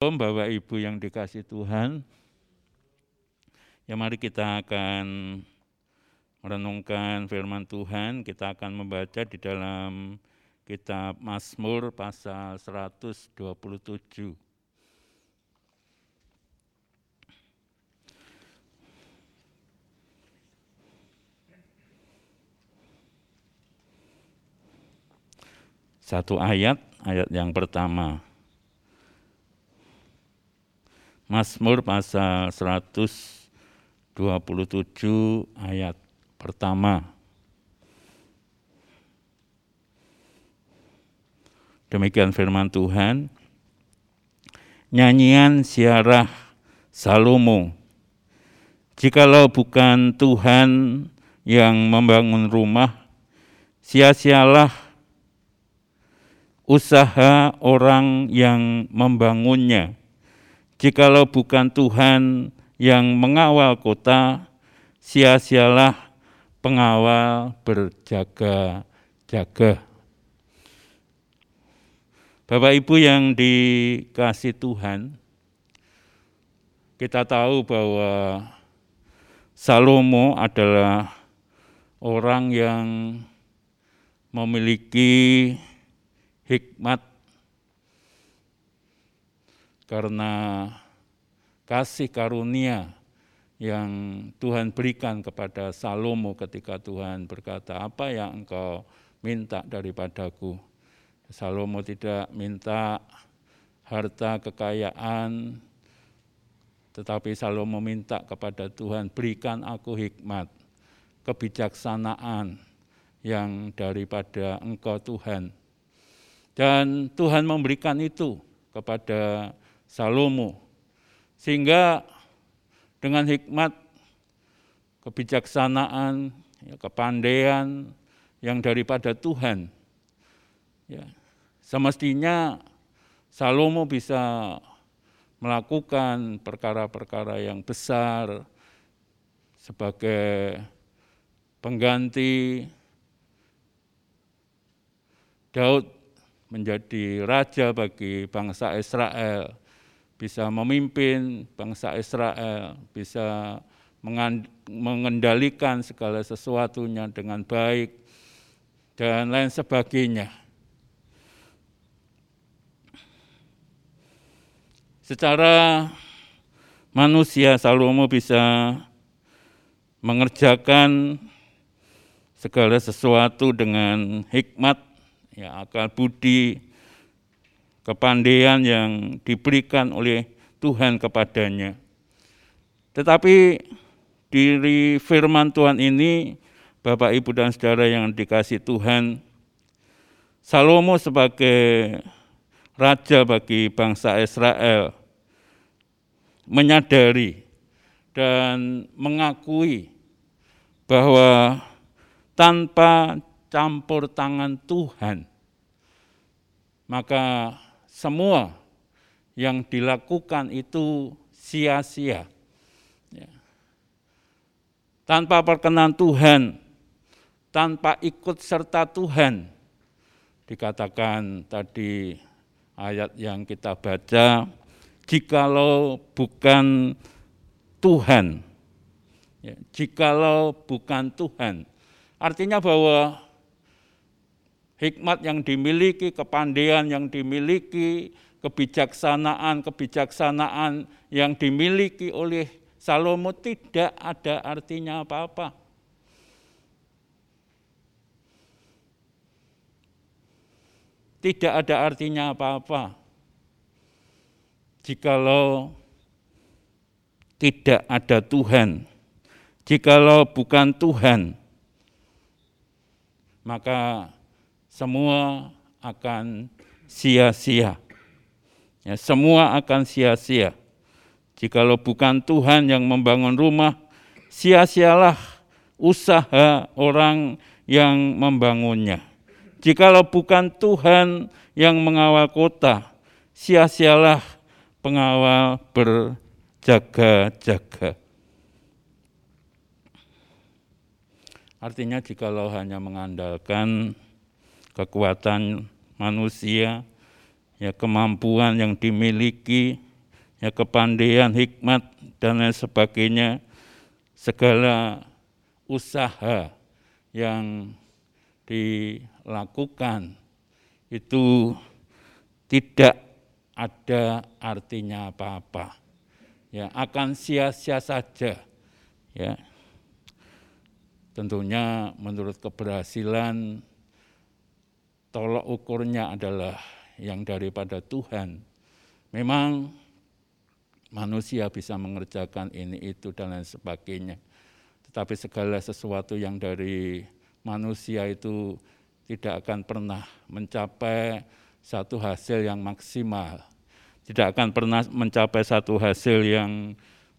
Om Bapak Ibu yang dikasih Tuhan, ya mari kita akan merenungkan firman Tuhan, kita akan membaca di dalam kitab Mazmur pasal 127. Satu ayat, ayat yang pertama. Mazmur pasal 127 ayat pertama. Demikian firman Tuhan. Nyanyian siarah Salomo. Jikalau bukan Tuhan yang membangun rumah, sia-sialah usaha orang yang membangunnya Jikalau bukan Tuhan yang mengawal kota, sia-sialah pengawal berjaga-jaga. Bapak Ibu yang dikasih Tuhan, kita tahu bahwa Salomo adalah orang yang memiliki hikmat karena kasih karunia yang Tuhan berikan kepada Salomo ketika Tuhan berkata, apa yang engkau minta daripadaku? Salomo tidak minta harta kekayaan, tetapi Salomo minta kepada Tuhan, berikan aku hikmat, kebijaksanaan yang daripada engkau Tuhan. Dan Tuhan memberikan itu kepada Salomo. Sehingga dengan hikmat, kebijaksanaan, ya, kepandaian yang daripada Tuhan, ya, semestinya Salomo bisa melakukan perkara-perkara yang besar sebagai pengganti Daud menjadi raja bagi bangsa Israel bisa memimpin bangsa Israel, bisa mengendalikan segala sesuatunya dengan baik, dan lain sebagainya. Secara manusia, Salomo bisa mengerjakan segala sesuatu dengan hikmat, ya, akal budi, kepandaian yang diberikan oleh Tuhan kepadanya. Tetapi diri firman Tuhan ini, Bapak, Ibu, dan Saudara yang dikasih Tuhan, Salomo sebagai raja bagi bangsa Israel menyadari dan mengakui bahwa tanpa campur tangan Tuhan, maka semua yang dilakukan itu sia-sia. Ya. Tanpa perkenan Tuhan, tanpa ikut serta Tuhan, dikatakan tadi ayat yang kita baca, jikalau bukan Tuhan, ya, jikalau bukan Tuhan, artinya bahwa hikmat yang dimiliki, kepandaian yang dimiliki, kebijaksanaan-kebijaksanaan yang dimiliki oleh Salomo tidak ada artinya apa-apa. Tidak ada artinya apa-apa. Jikalau tidak ada Tuhan, jikalau bukan Tuhan, maka semua akan sia-sia. Ya, semua akan sia-sia. Jikalau bukan Tuhan yang membangun rumah, sia-sialah usaha orang yang membangunnya. Jikalau bukan Tuhan yang mengawal kota, sia-sialah pengawal berjaga-jaga. Artinya jikalau hanya mengandalkan kekuatan manusia, ya kemampuan yang dimiliki, ya kepandaian, hikmat dan lain sebagainya, segala usaha yang dilakukan itu tidak ada artinya apa-apa. Ya, akan sia-sia saja. Ya. Tentunya menurut keberhasilan tolok ukurnya adalah yang daripada Tuhan. Memang manusia bisa mengerjakan ini itu dan lain sebagainya. Tetapi segala sesuatu yang dari manusia itu tidak akan pernah mencapai satu hasil yang maksimal, tidak akan pernah mencapai satu hasil yang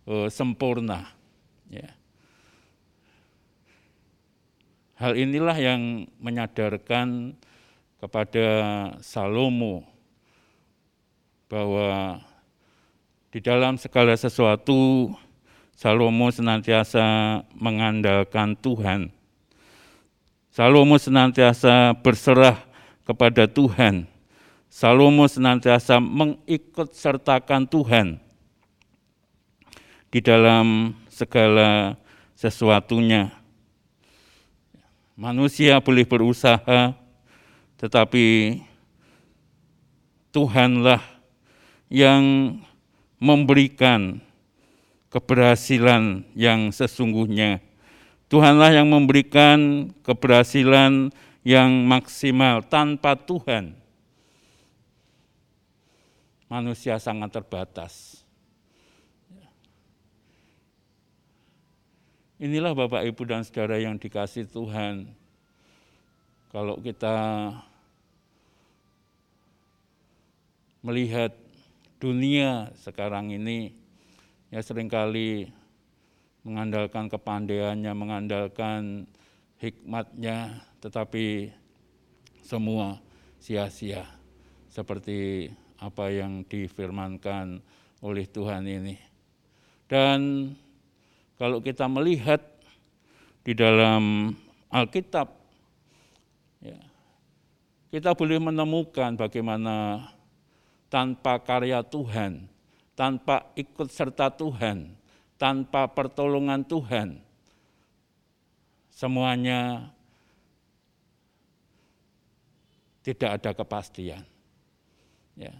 uh, sempurna. Ya. Hal inilah yang menyadarkan kepada Salomo bahwa di dalam segala sesuatu Salomo senantiasa mengandalkan Tuhan Salomo senantiasa berserah kepada Tuhan. Salomo senantiasa mengikut sertakan Tuhan di dalam segala sesuatunya. Manusia boleh berusaha, tetapi Tuhanlah yang memberikan keberhasilan yang sesungguhnya Tuhanlah yang memberikan keberhasilan yang maksimal tanpa Tuhan. Manusia sangat terbatas. Inilah Bapak Ibu dan Saudara yang dikasih Tuhan. Kalau kita melihat dunia sekarang ini, ya sering kali mengandalkan kepandaiannya, mengandalkan hikmatnya, tetapi semua sia-sia seperti apa yang difirmankan oleh Tuhan ini. Dan kalau kita melihat di dalam Alkitab, ya, kita boleh menemukan bagaimana tanpa karya Tuhan, tanpa ikut serta Tuhan, tanpa pertolongan Tuhan, semuanya tidak ada kepastian. Ya.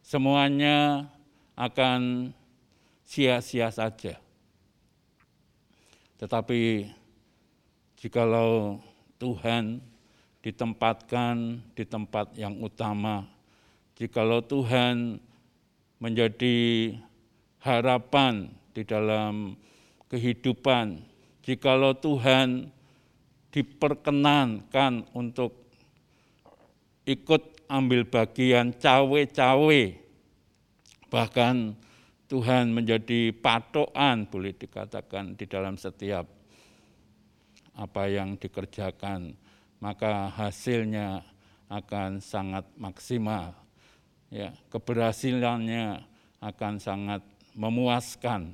Semuanya akan sia-sia saja. Tetapi jikalau Tuhan ditempatkan di tempat yang utama, jikalau Tuhan menjadi harapan di dalam kehidupan. Jikalau Tuhan diperkenankan untuk ikut ambil bagian cawe-cawe, bahkan Tuhan menjadi patokan boleh dikatakan di dalam setiap apa yang dikerjakan, maka hasilnya akan sangat maksimal. Ya, keberhasilannya akan sangat memuaskan.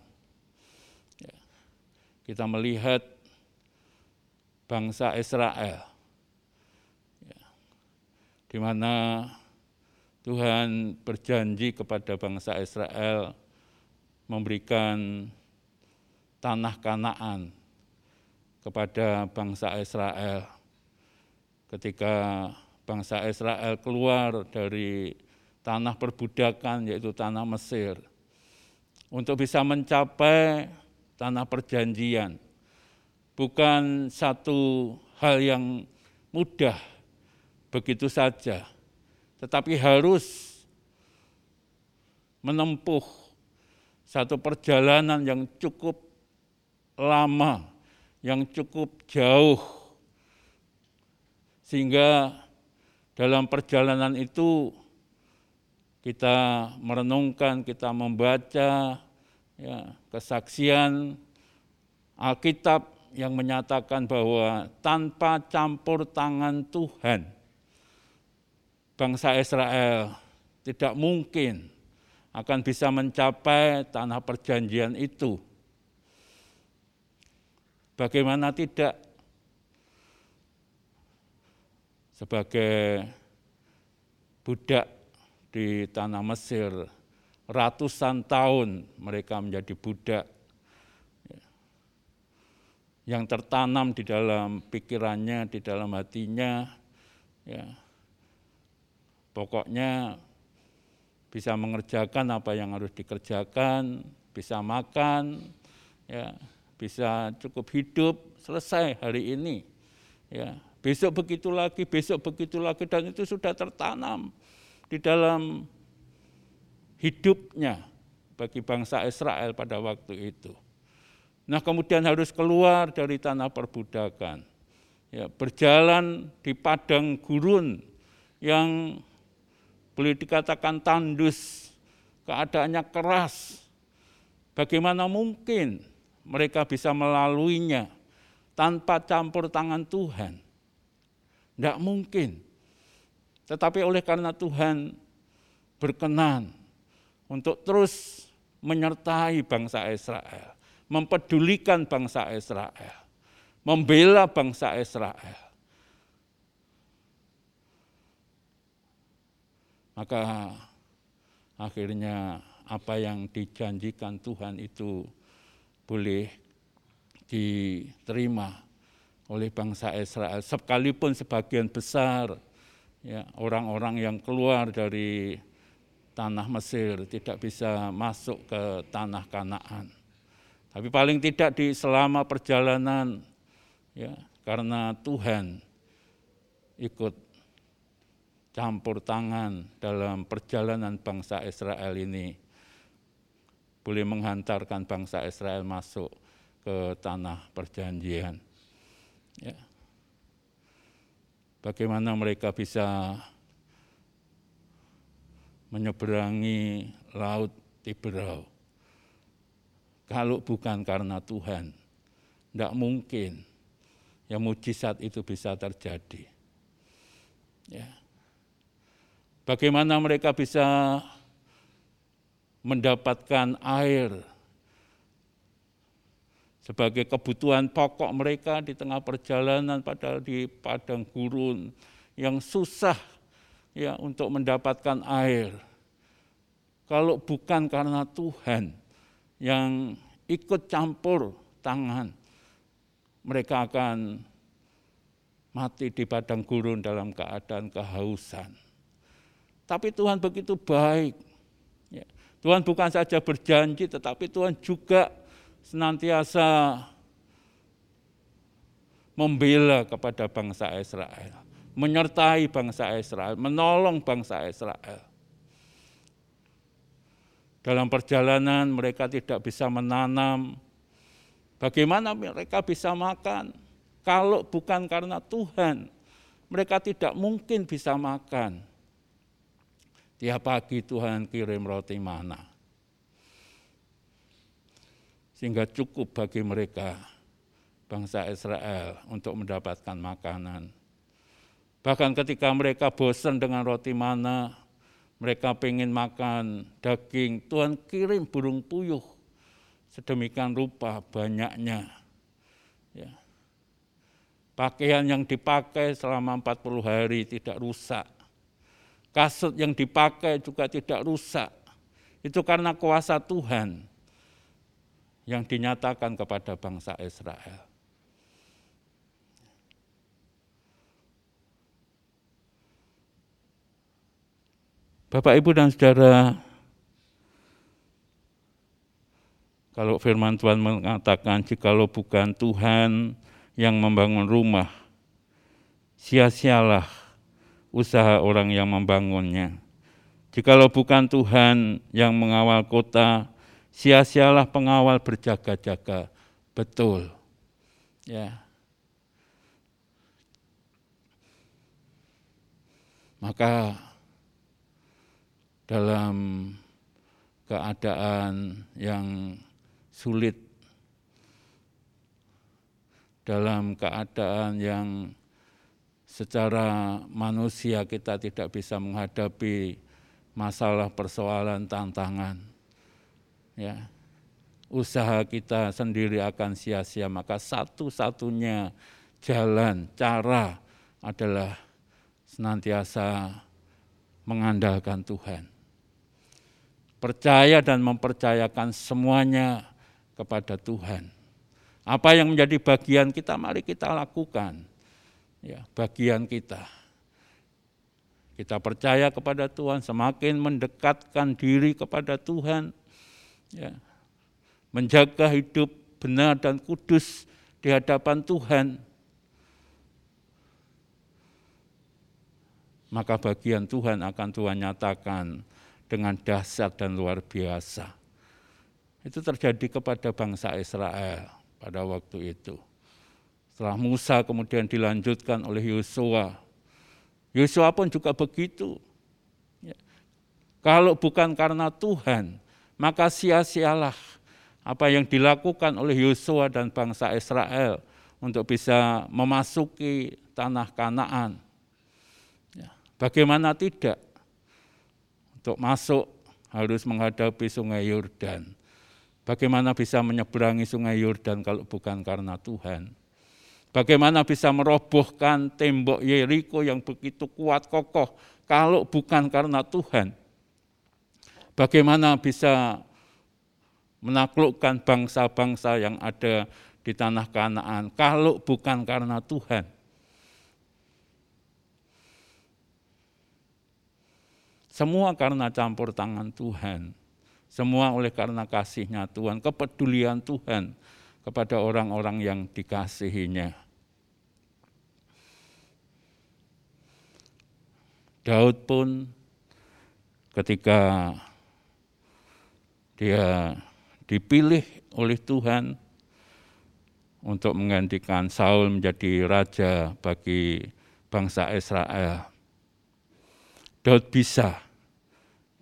Kita melihat bangsa Israel, ya, di mana Tuhan berjanji kepada bangsa Israel memberikan tanah Kanaan kepada bangsa Israel. Ketika bangsa Israel keluar dari tanah perbudakan yaitu tanah Mesir. Untuk bisa mencapai tanah perjanjian. Bukan satu hal yang mudah begitu saja, tetapi harus menempuh satu perjalanan yang cukup lama, yang cukup jauh, sehingga dalam perjalanan itu kita merenungkan, kita membaca, ya, kesaksian Alkitab yang menyatakan bahwa tanpa campur tangan Tuhan, bangsa Israel tidak mungkin akan bisa mencapai tanah perjanjian itu. Bagaimana tidak sebagai budak di tanah Mesir ratusan tahun mereka menjadi budak yang tertanam di dalam pikirannya, di dalam hatinya, ya. Pokoknya bisa mengerjakan apa yang harus dikerjakan, bisa makan, ya, bisa cukup hidup, selesai hari ini. Ya, besok begitu lagi, besok begitu lagi dan itu sudah tertanam di dalam hidupnya bagi bangsa Israel pada waktu itu. Nah kemudian harus keluar dari tanah perbudakan. Ya, berjalan di padang gurun yang boleh dikatakan tandus, keadaannya keras. Bagaimana mungkin mereka bisa melaluinya tanpa campur tangan Tuhan? Tidak mungkin. Tetapi oleh karena Tuhan berkenan untuk terus menyertai bangsa Israel mempedulikan bangsa Israel, membela bangsa Israel. Maka akhirnya apa yang dijanjikan Tuhan itu boleh diterima oleh bangsa Israel sekalipun sebagian besar ya orang-orang yang keluar dari tanah Mesir tidak bisa masuk ke tanah Kanaan. Tapi paling tidak di selama perjalanan ya karena Tuhan ikut campur tangan dalam perjalanan bangsa Israel ini boleh menghantarkan bangsa Israel masuk ke tanah perjanjian. Ya. Bagaimana mereka bisa menyeberangi laut Tiberau kalau bukan karena Tuhan, tidak mungkin yang mujizat itu bisa terjadi. Ya. Bagaimana mereka bisa mendapatkan air sebagai kebutuhan pokok mereka di tengah perjalanan padahal di padang gurun yang susah ya untuk mendapatkan air. Kalau bukan karena Tuhan, yang ikut campur tangan, mereka akan mati di padang gurun dalam keadaan kehausan. Tapi Tuhan begitu baik. Ya. Tuhan bukan saja berjanji, tetapi Tuhan juga senantiasa membela kepada bangsa Israel, menyertai bangsa Israel, menolong bangsa Israel. Dalam perjalanan mereka tidak bisa menanam. Bagaimana mereka bisa makan? Kalau bukan karena Tuhan, mereka tidak mungkin bisa makan. Tiap pagi Tuhan kirim roti mana. Sehingga cukup bagi mereka, bangsa Israel, untuk mendapatkan makanan. Bahkan ketika mereka bosan dengan roti mana, mereka pengen makan daging, Tuhan kirim burung puyuh. Sedemikian rupa banyaknya. Ya. Pakaian yang dipakai selama 40 hari tidak rusak. Kasut yang dipakai juga tidak rusak. Itu karena kuasa Tuhan yang dinyatakan kepada bangsa Israel. Bapak, Ibu, dan Saudara, kalau firman Tuhan mengatakan, jikalau bukan Tuhan yang membangun rumah, sia-sialah usaha orang yang membangunnya. Jikalau bukan Tuhan yang mengawal kota, sia-sialah pengawal berjaga-jaga. Betul. Ya. Maka dalam keadaan yang sulit, dalam keadaan yang secara manusia kita tidak bisa menghadapi masalah persoalan tantangan. Ya. Usaha kita sendiri akan sia-sia, maka satu-satunya jalan, cara adalah senantiasa mengandalkan Tuhan percaya dan mempercayakan semuanya kepada Tuhan. Apa yang menjadi bagian kita, mari kita lakukan. Ya, bagian kita. Kita percaya kepada Tuhan, semakin mendekatkan diri kepada Tuhan, ya, menjaga hidup benar dan kudus di hadapan Tuhan, maka bagian Tuhan akan Tuhan nyatakan dengan dahsyat dan luar biasa. Itu terjadi kepada bangsa Israel pada waktu itu. Setelah Musa kemudian dilanjutkan oleh Yosua. Yosua pun juga begitu. Ya. Kalau bukan karena Tuhan, maka sia-sialah apa yang dilakukan oleh Yosua dan bangsa Israel untuk bisa memasuki tanah Kanaan. Ya, bagaimana tidak? Untuk masuk harus menghadapi sungai Yordan. Bagaimana bisa menyeberangi sungai Yordan kalau bukan karena Tuhan? Bagaimana bisa merobohkan tembok Yeriko yang begitu kuat kokoh kalau bukan karena Tuhan? Bagaimana bisa menaklukkan bangsa-bangsa yang ada di tanah Kanaan kalau bukan karena Tuhan. Semua karena campur tangan Tuhan. Semua oleh karena kasihnya Tuhan, kepedulian Tuhan kepada orang-orang yang dikasihinya. Daud pun ketika dia dipilih oleh Tuhan untuk menggantikan Saul menjadi raja bagi bangsa Israel. Daud bisa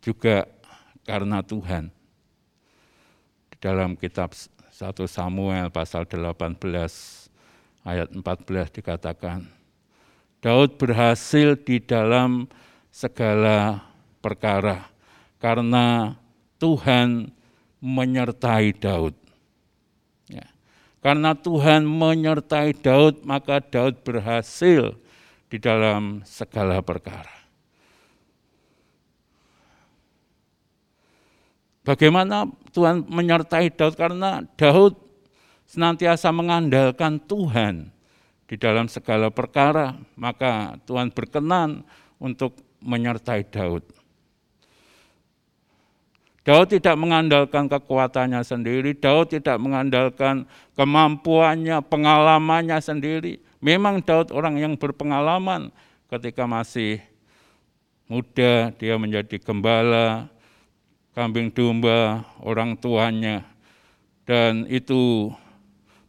juga karena Tuhan. Di dalam kitab 1 Samuel pasal 18 ayat 14 dikatakan, Daud berhasil di dalam segala perkara karena Tuhan menyertai Daud. Ya. Karena Tuhan menyertai Daud, maka Daud berhasil di dalam segala perkara. Bagaimana Tuhan menyertai Daud? Karena Daud senantiasa mengandalkan Tuhan di dalam segala perkara, maka Tuhan berkenan untuk menyertai Daud. Daud tidak mengandalkan kekuatannya sendiri, Daud tidak mengandalkan kemampuannya, pengalamannya sendiri. Memang Daud orang yang berpengalaman ketika masih muda, dia menjadi gembala, kambing domba, orang tuanya. Dan itu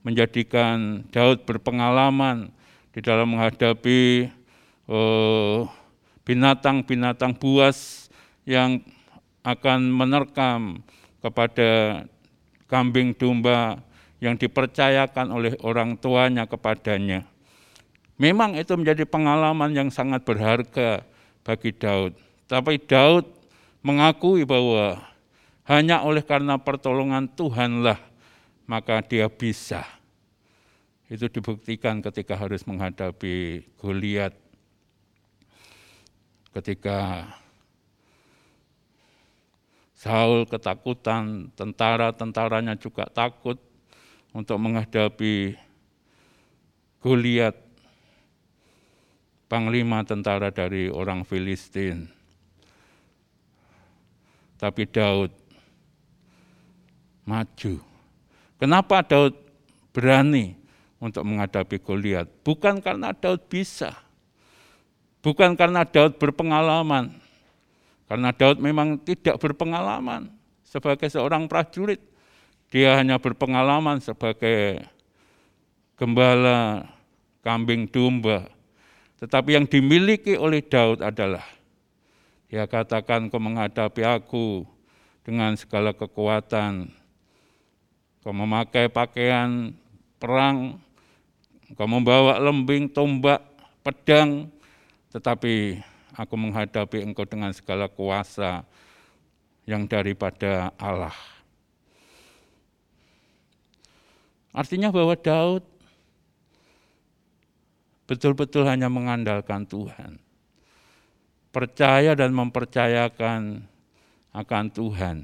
menjadikan Daud berpengalaman di dalam menghadapi eh, binatang-binatang buas yang akan menerkam kepada kambing domba yang dipercayakan oleh orang tuanya kepadanya. Memang itu menjadi pengalaman yang sangat berharga bagi Daud. Tapi Daud mengakui bahwa hanya oleh karena pertolongan Tuhanlah maka dia bisa. Itu dibuktikan ketika harus menghadapi Goliat. Ketika Saul ketakutan, tentara-tentaranya juga takut untuk menghadapi Goliat, panglima tentara dari orang Filistin. Tapi Daud maju. Kenapa Daud berani untuk menghadapi Goliat? Bukan karena Daud bisa, bukan karena Daud berpengalaman, karena Daud memang tidak berpengalaman sebagai seorang prajurit. Dia hanya berpengalaman sebagai gembala kambing domba. Tetapi yang dimiliki oleh Daud adalah dia katakan kau menghadapi aku dengan segala kekuatan. Kau memakai pakaian perang, kau membawa lembing, tombak, pedang, tetapi aku menghadapi engkau dengan segala kuasa yang daripada Allah. Artinya bahwa Daud betul-betul hanya mengandalkan Tuhan. Percaya dan mempercayakan akan Tuhan.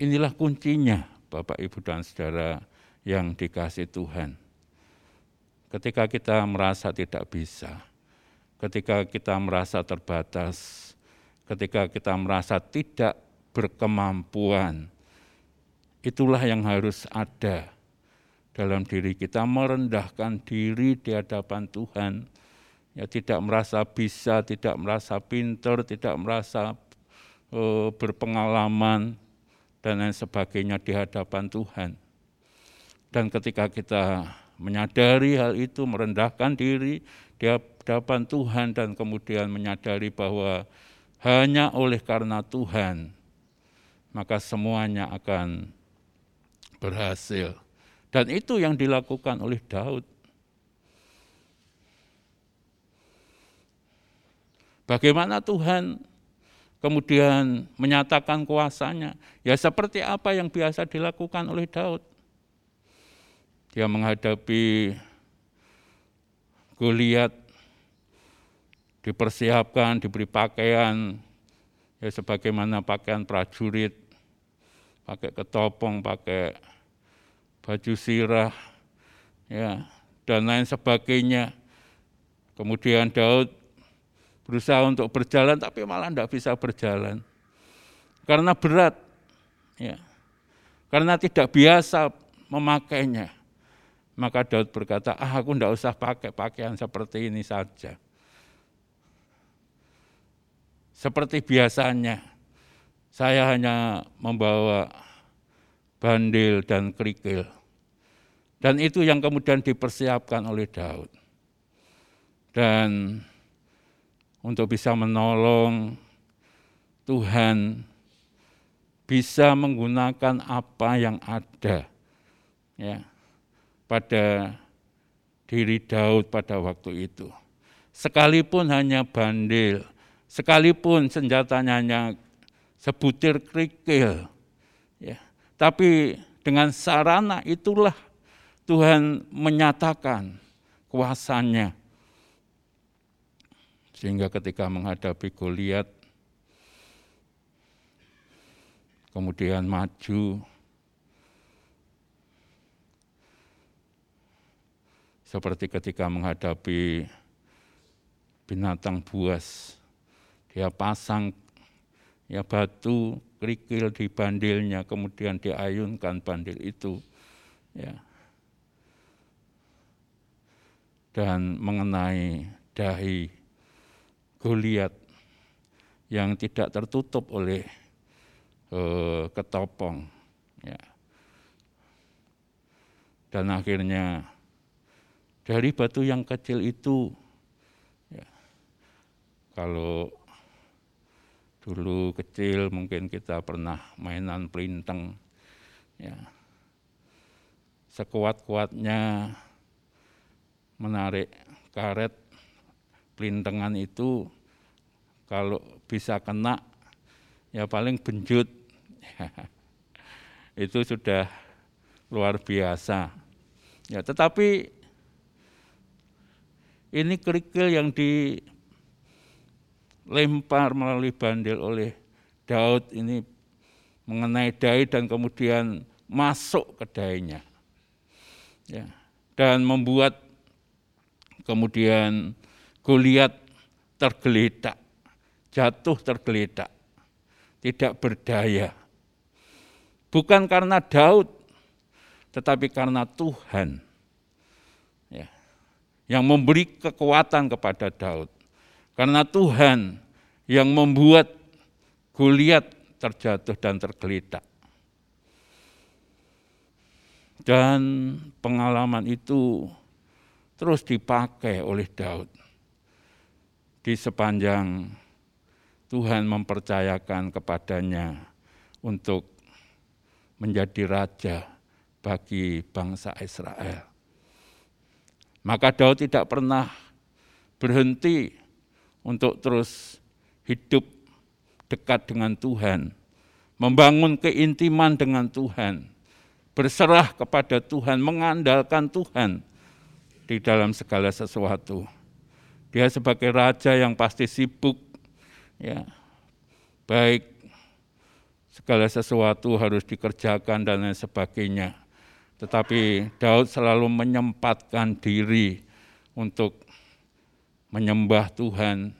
Inilah kuncinya, Bapak, Ibu, dan saudara yang dikasih Tuhan. Ketika kita merasa tidak bisa, ketika kita merasa terbatas, ketika kita merasa tidak berkemampuan, itulah yang harus ada dalam diri kita, merendahkan diri di hadapan Tuhan. Ya, tidak merasa bisa, tidak merasa pintar, tidak merasa uh, berpengalaman, dan lain sebagainya di hadapan Tuhan. Dan ketika kita menyadari hal itu, merendahkan diri di hadapan Tuhan dan kemudian menyadari bahwa hanya oleh karena Tuhan, maka semuanya akan berhasil. Dan itu yang dilakukan oleh Daud. Bagaimana Tuhan kemudian menyatakan kuasanya. Ya seperti apa yang biasa dilakukan oleh Daud. Dia menghadapi Goliat dipersiapkan, diberi pakaian ya sebagaimana pakaian prajurit, pakai ketopong, pakai baju sirah, ya dan lain sebagainya. Kemudian Daud berusaha untuk berjalan tapi malah tidak bisa berjalan. Karena berat ya. Karena tidak biasa memakainya maka Daud berkata ah aku tidak usah pakai pakaian seperti ini saja. Seperti biasanya saya hanya membawa bandil dan kerikil. Dan itu yang kemudian dipersiapkan oleh Daud. Dan untuk bisa menolong Tuhan bisa menggunakan apa yang ada ya pada diri Daud pada waktu itu. Sekalipun hanya bandil, sekalipun senjatanya hanya sebutir kerikil, ya. Tapi dengan sarana itulah Tuhan menyatakan kuasanya sehingga ketika menghadapi Goliat kemudian maju seperti ketika menghadapi binatang buas dia pasang ya batu kerikil di bandilnya kemudian diayunkan bandil itu ya dan mengenai dahi Goliat yang tidak tertutup oleh uh, ketopong. Ya. Dan akhirnya dari batu yang kecil itu, ya, kalau dulu kecil mungkin kita pernah mainan pelinteng, ya, sekuat-kuatnya menarik karet pelintengan itu kalau bisa kena ya paling benjut. Itu sudah luar biasa. Ya tetapi ini kerikil yang dilempar melalui bandel oleh Daud ini mengenai dai dan kemudian masuk ke dainya. Ya. Dan membuat kemudian Goliat tergeletak, jatuh tergeletak, tidak berdaya. Bukan karena Daud, tetapi karena Tuhan yang memberi kekuatan kepada Daud. Karena Tuhan yang membuat Goliat terjatuh dan tergeletak. Dan pengalaman itu terus dipakai oleh Daud di sepanjang Tuhan mempercayakan kepadanya untuk menjadi raja bagi bangsa Israel. Maka Daud tidak pernah berhenti untuk terus hidup dekat dengan Tuhan, membangun keintiman dengan Tuhan, berserah kepada Tuhan, mengandalkan Tuhan di dalam segala sesuatu. Dia sebagai raja yang pasti sibuk ya baik segala sesuatu harus dikerjakan dan lain sebagainya. Tetapi Daud selalu menyempatkan diri untuk menyembah Tuhan,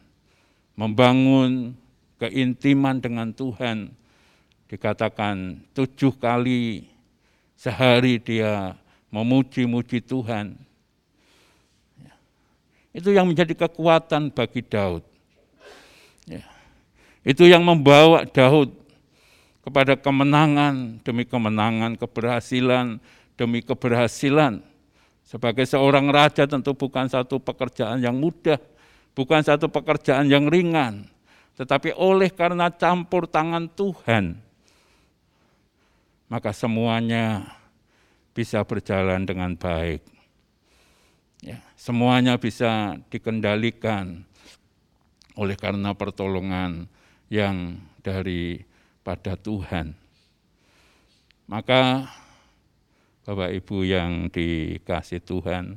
membangun keintiman dengan Tuhan. Dikatakan tujuh kali sehari dia memuji-muji Tuhan. Ya. Itu yang menjadi kekuatan bagi Daud. Ya. Itu yang membawa Daud kepada kemenangan demi kemenangan, keberhasilan demi keberhasilan. Sebagai seorang raja tentu bukan satu pekerjaan yang mudah, bukan satu pekerjaan yang ringan, tetapi oleh karena campur tangan Tuhan, maka semuanya bisa berjalan dengan baik. Ya, semuanya bisa dikendalikan oleh karena pertolongan yang dari pada Tuhan. Maka Bapak Ibu yang dikasih Tuhan.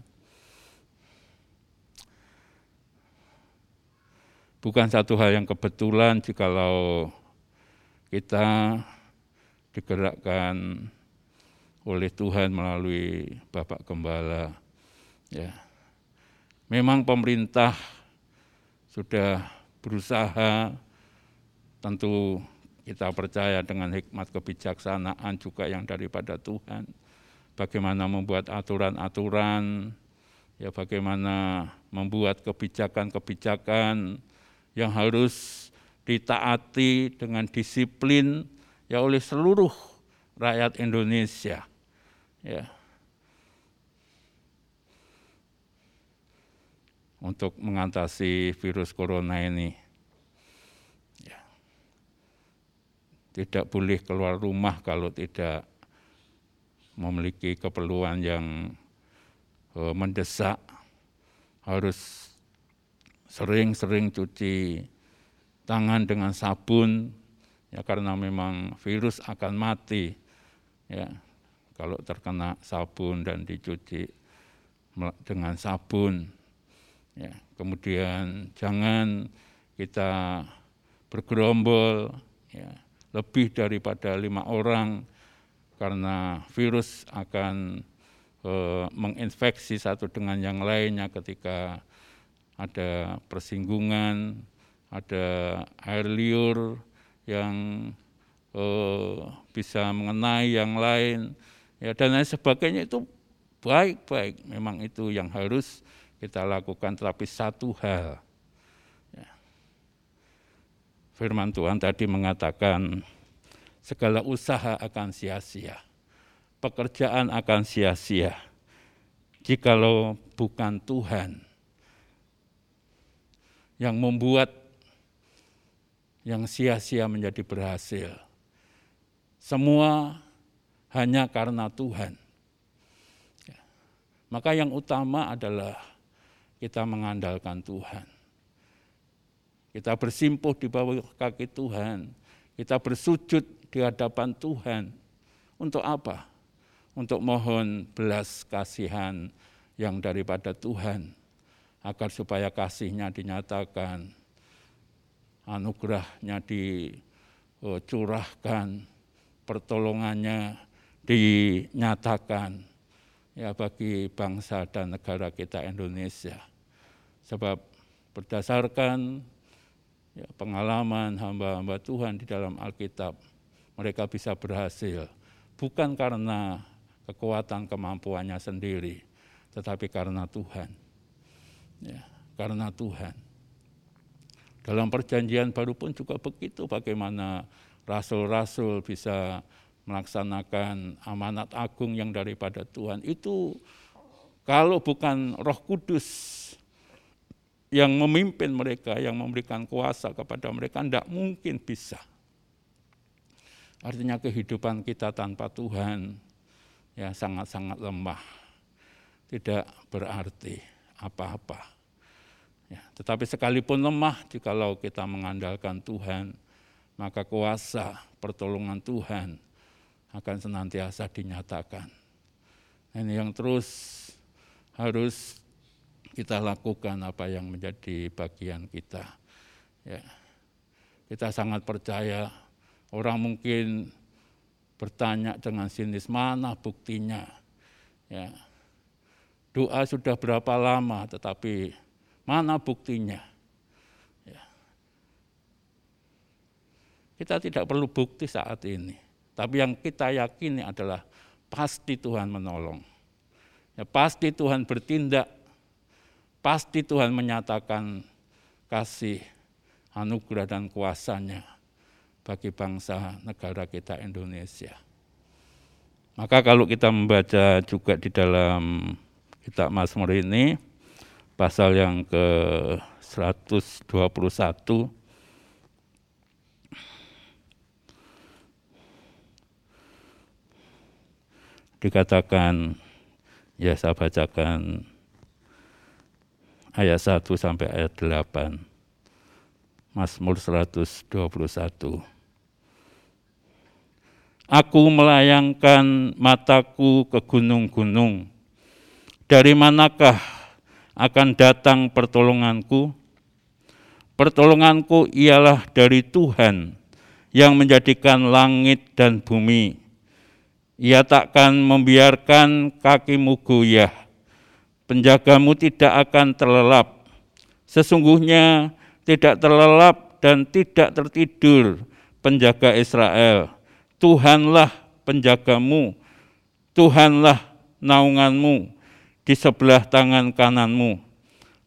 Bukan satu hal yang kebetulan jikalau kita digerakkan oleh Tuhan melalui Bapak Gembala. Ya. Memang pemerintah sudah berusaha tentu kita percaya dengan hikmat kebijaksanaan juga yang daripada Tuhan bagaimana membuat aturan-aturan, ya bagaimana membuat kebijakan-kebijakan yang harus ditaati dengan disiplin ya oleh seluruh rakyat Indonesia. Ya. Untuk mengatasi virus corona ini. Ya. Tidak boleh keluar rumah kalau tidak memiliki keperluan yang uh, mendesak harus sering-sering cuci tangan dengan sabun ya karena memang virus akan mati ya. Kalau terkena sabun dan dicuci dengan sabun ya. Kemudian jangan kita bergerombol ya. Lebih daripada lima orang karena virus akan e, menginfeksi satu dengan yang lainnya ketika ada persinggungan, ada air liur yang e, bisa mengenai yang lain, ya dan lain sebagainya itu baik-baik. Memang itu yang harus kita lakukan. Tapi satu hal, ya. Firman Tuhan tadi mengatakan segala usaha akan sia-sia. Pekerjaan akan sia-sia. Jikalau bukan Tuhan yang membuat yang sia-sia menjadi berhasil. Semua hanya karena Tuhan. Ya. Maka yang utama adalah kita mengandalkan Tuhan. Kita bersimpuh di bawah kaki Tuhan. Kita bersujud di hadapan Tuhan. Untuk apa? Untuk mohon belas kasihan yang daripada Tuhan. Agar supaya kasihnya dinyatakan, anugerahnya dicurahkan, pertolongannya dinyatakan ya bagi bangsa dan negara kita Indonesia. Sebab berdasarkan ya, pengalaman hamba-hamba Tuhan di dalam Alkitab, mereka bisa berhasil bukan karena kekuatan kemampuannya sendiri, tetapi karena Tuhan. Ya, karena Tuhan. Dalam perjanjian baru pun juga begitu bagaimana rasul-rasul bisa melaksanakan amanat agung yang daripada Tuhan. Itu kalau bukan Roh Kudus yang memimpin mereka, yang memberikan kuasa kepada mereka, tidak mungkin bisa. Artinya kehidupan kita tanpa Tuhan ya sangat-sangat lemah. Tidak berarti apa-apa. Ya, tetapi sekalipun lemah jikalau kita mengandalkan Tuhan, maka kuasa pertolongan Tuhan akan senantiasa dinyatakan. Ini yang terus harus kita lakukan apa yang menjadi bagian kita. Ya. kita sangat percaya. Orang mungkin bertanya dengan sinis mana buktinya. Ya. Doa sudah berapa lama, tetapi mana buktinya? Ya. Kita tidak perlu bukti saat ini, tapi yang kita yakini adalah pasti Tuhan menolong. Ya, pasti Tuhan bertindak, pasti Tuhan menyatakan kasih anugerah dan kuasanya bagi bangsa negara kita Indonesia. Maka kalau kita membaca juga di dalam kitab Mazmur ini, pasal yang ke 121, dikatakan, ya saya bacakan ayat 1 sampai ayat 8. Mazmur 121. Aku melayangkan mataku ke gunung-gunung. Dari manakah akan datang pertolonganku? Pertolonganku ialah dari Tuhan yang menjadikan langit dan bumi. Ia takkan membiarkan kakimu goyah. Penjagamu tidak akan terlelap. Sesungguhnya tidak terlelap dan tidak tertidur penjaga Israel. Tuhanlah penjagamu, Tuhanlah naunganmu di sebelah tangan kananmu.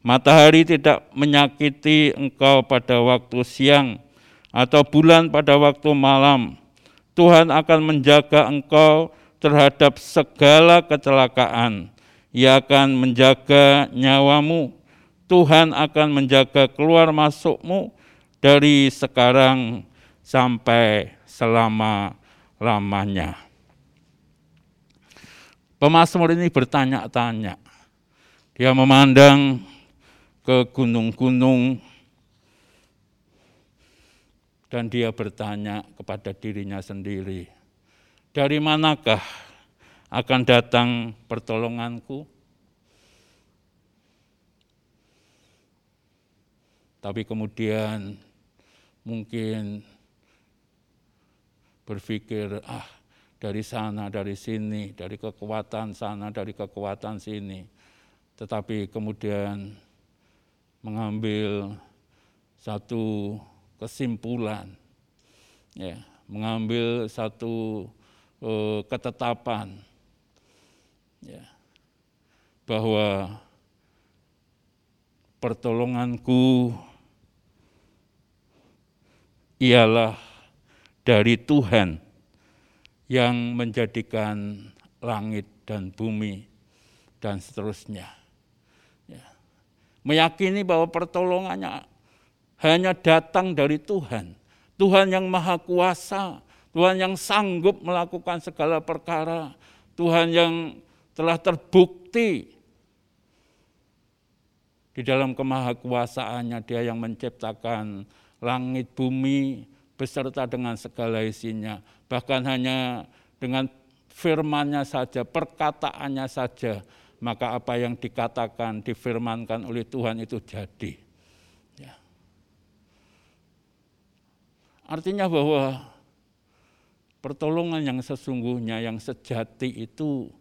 Matahari tidak menyakiti engkau pada waktu siang atau bulan pada waktu malam. Tuhan akan menjaga engkau terhadap segala kecelakaan. Ia akan menjaga nyawamu Tuhan akan menjaga keluar masukmu dari sekarang sampai selama-lamanya. Pemasmur ini bertanya-tanya. Dia memandang ke gunung-gunung dan dia bertanya kepada dirinya sendiri, dari manakah akan datang pertolonganku? tapi kemudian mungkin berpikir, ah dari sana, dari sini, dari kekuatan sana, dari kekuatan sini. Tetapi kemudian mengambil satu kesimpulan, ya, mengambil satu uh, ketetapan, ya, bahwa pertolonganku ialah dari Tuhan yang menjadikan langit dan bumi dan seterusnya. Ya. Meyakini bahwa pertolongannya hanya datang dari Tuhan. Tuhan yang maha kuasa, Tuhan yang sanggup melakukan segala perkara, Tuhan yang telah terbukti di dalam kemahakuasaannya dia yang menciptakan langit bumi beserta dengan segala isinya. Bahkan hanya dengan firmannya saja, perkataannya saja, maka apa yang dikatakan, difirmankan oleh Tuhan itu jadi. Ya. Artinya bahwa pertolongan yang sesungguhnya, yang sejati itu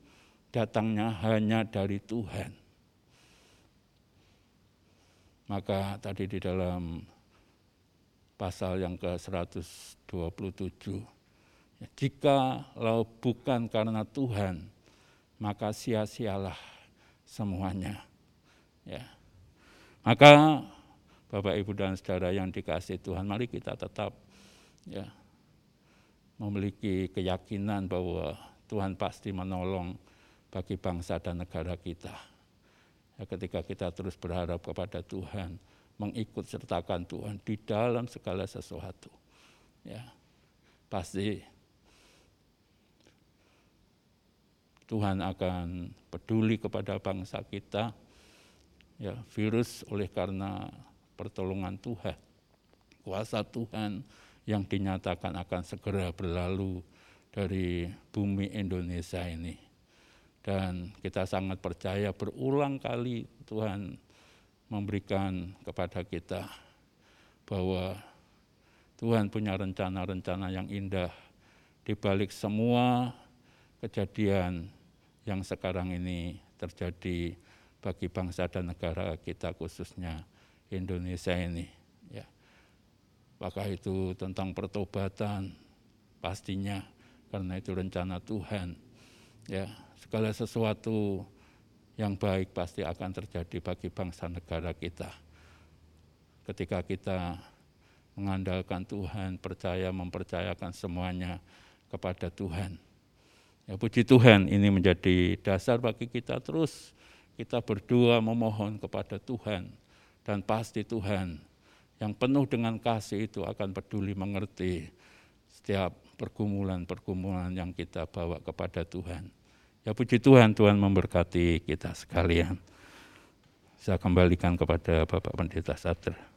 datangnya hanya dari Tuhan. Maka tadi di dalam pasal yang ke-127. Ya, jika lau bukan karena Tuhan, maka sia-sialah semuanya. Ya. Maka Bapak Ibu dan Saudara yang dikasih Tuhan, mari kita tetap ya memiliki keyakinan bahwa Tuhan pasti menolong bagi bangsa dan negara kita. Ya, ketika kita terus berharap kepada Tuhan, mengikut sertakan Tuhan di dalam segala sesuatu. Ya, pasti Tuhan akan peduli kepada bangsa kita. Ya, virus oleh karena pertolongan Tuhan, kuasa Tuhan yang dinyatakan akan segera berlalu dari bumi Indonesia ini. Dan kita sangat percaya berulang kali Tuhan memberikan kepada kita bahwa Tuhan punya rencana-rencana yang indah di balik semua kejadian yang sekarang ini terjadi bagi bangsa dan negara kita khususnya Indonesia ini ya. Apakah itu tentang pertobatan pastinya karena itu rencana Tuhan. Ya, segala sesuatu yang baik pasti akan terjadi bagi bangsa negara kita. Ketika kita mengandalkan Tuhan, percaya mempercayakan semuanya kepada Tuhan. Ya puji Tuhan ini menjadi dasar bagi kita terus kita berdoa memohon kepada Tuhan dan pasti Tuhan yang penuh dengan kasih itu akan peduli mengerti setiap pergumulan-pergumulan yang kita bawa kepada Tuhan. Ya puji Tuhan, Tuhan memberkati kita sekalian. Saya kembalikan kepada Bapak Pendeta Satria.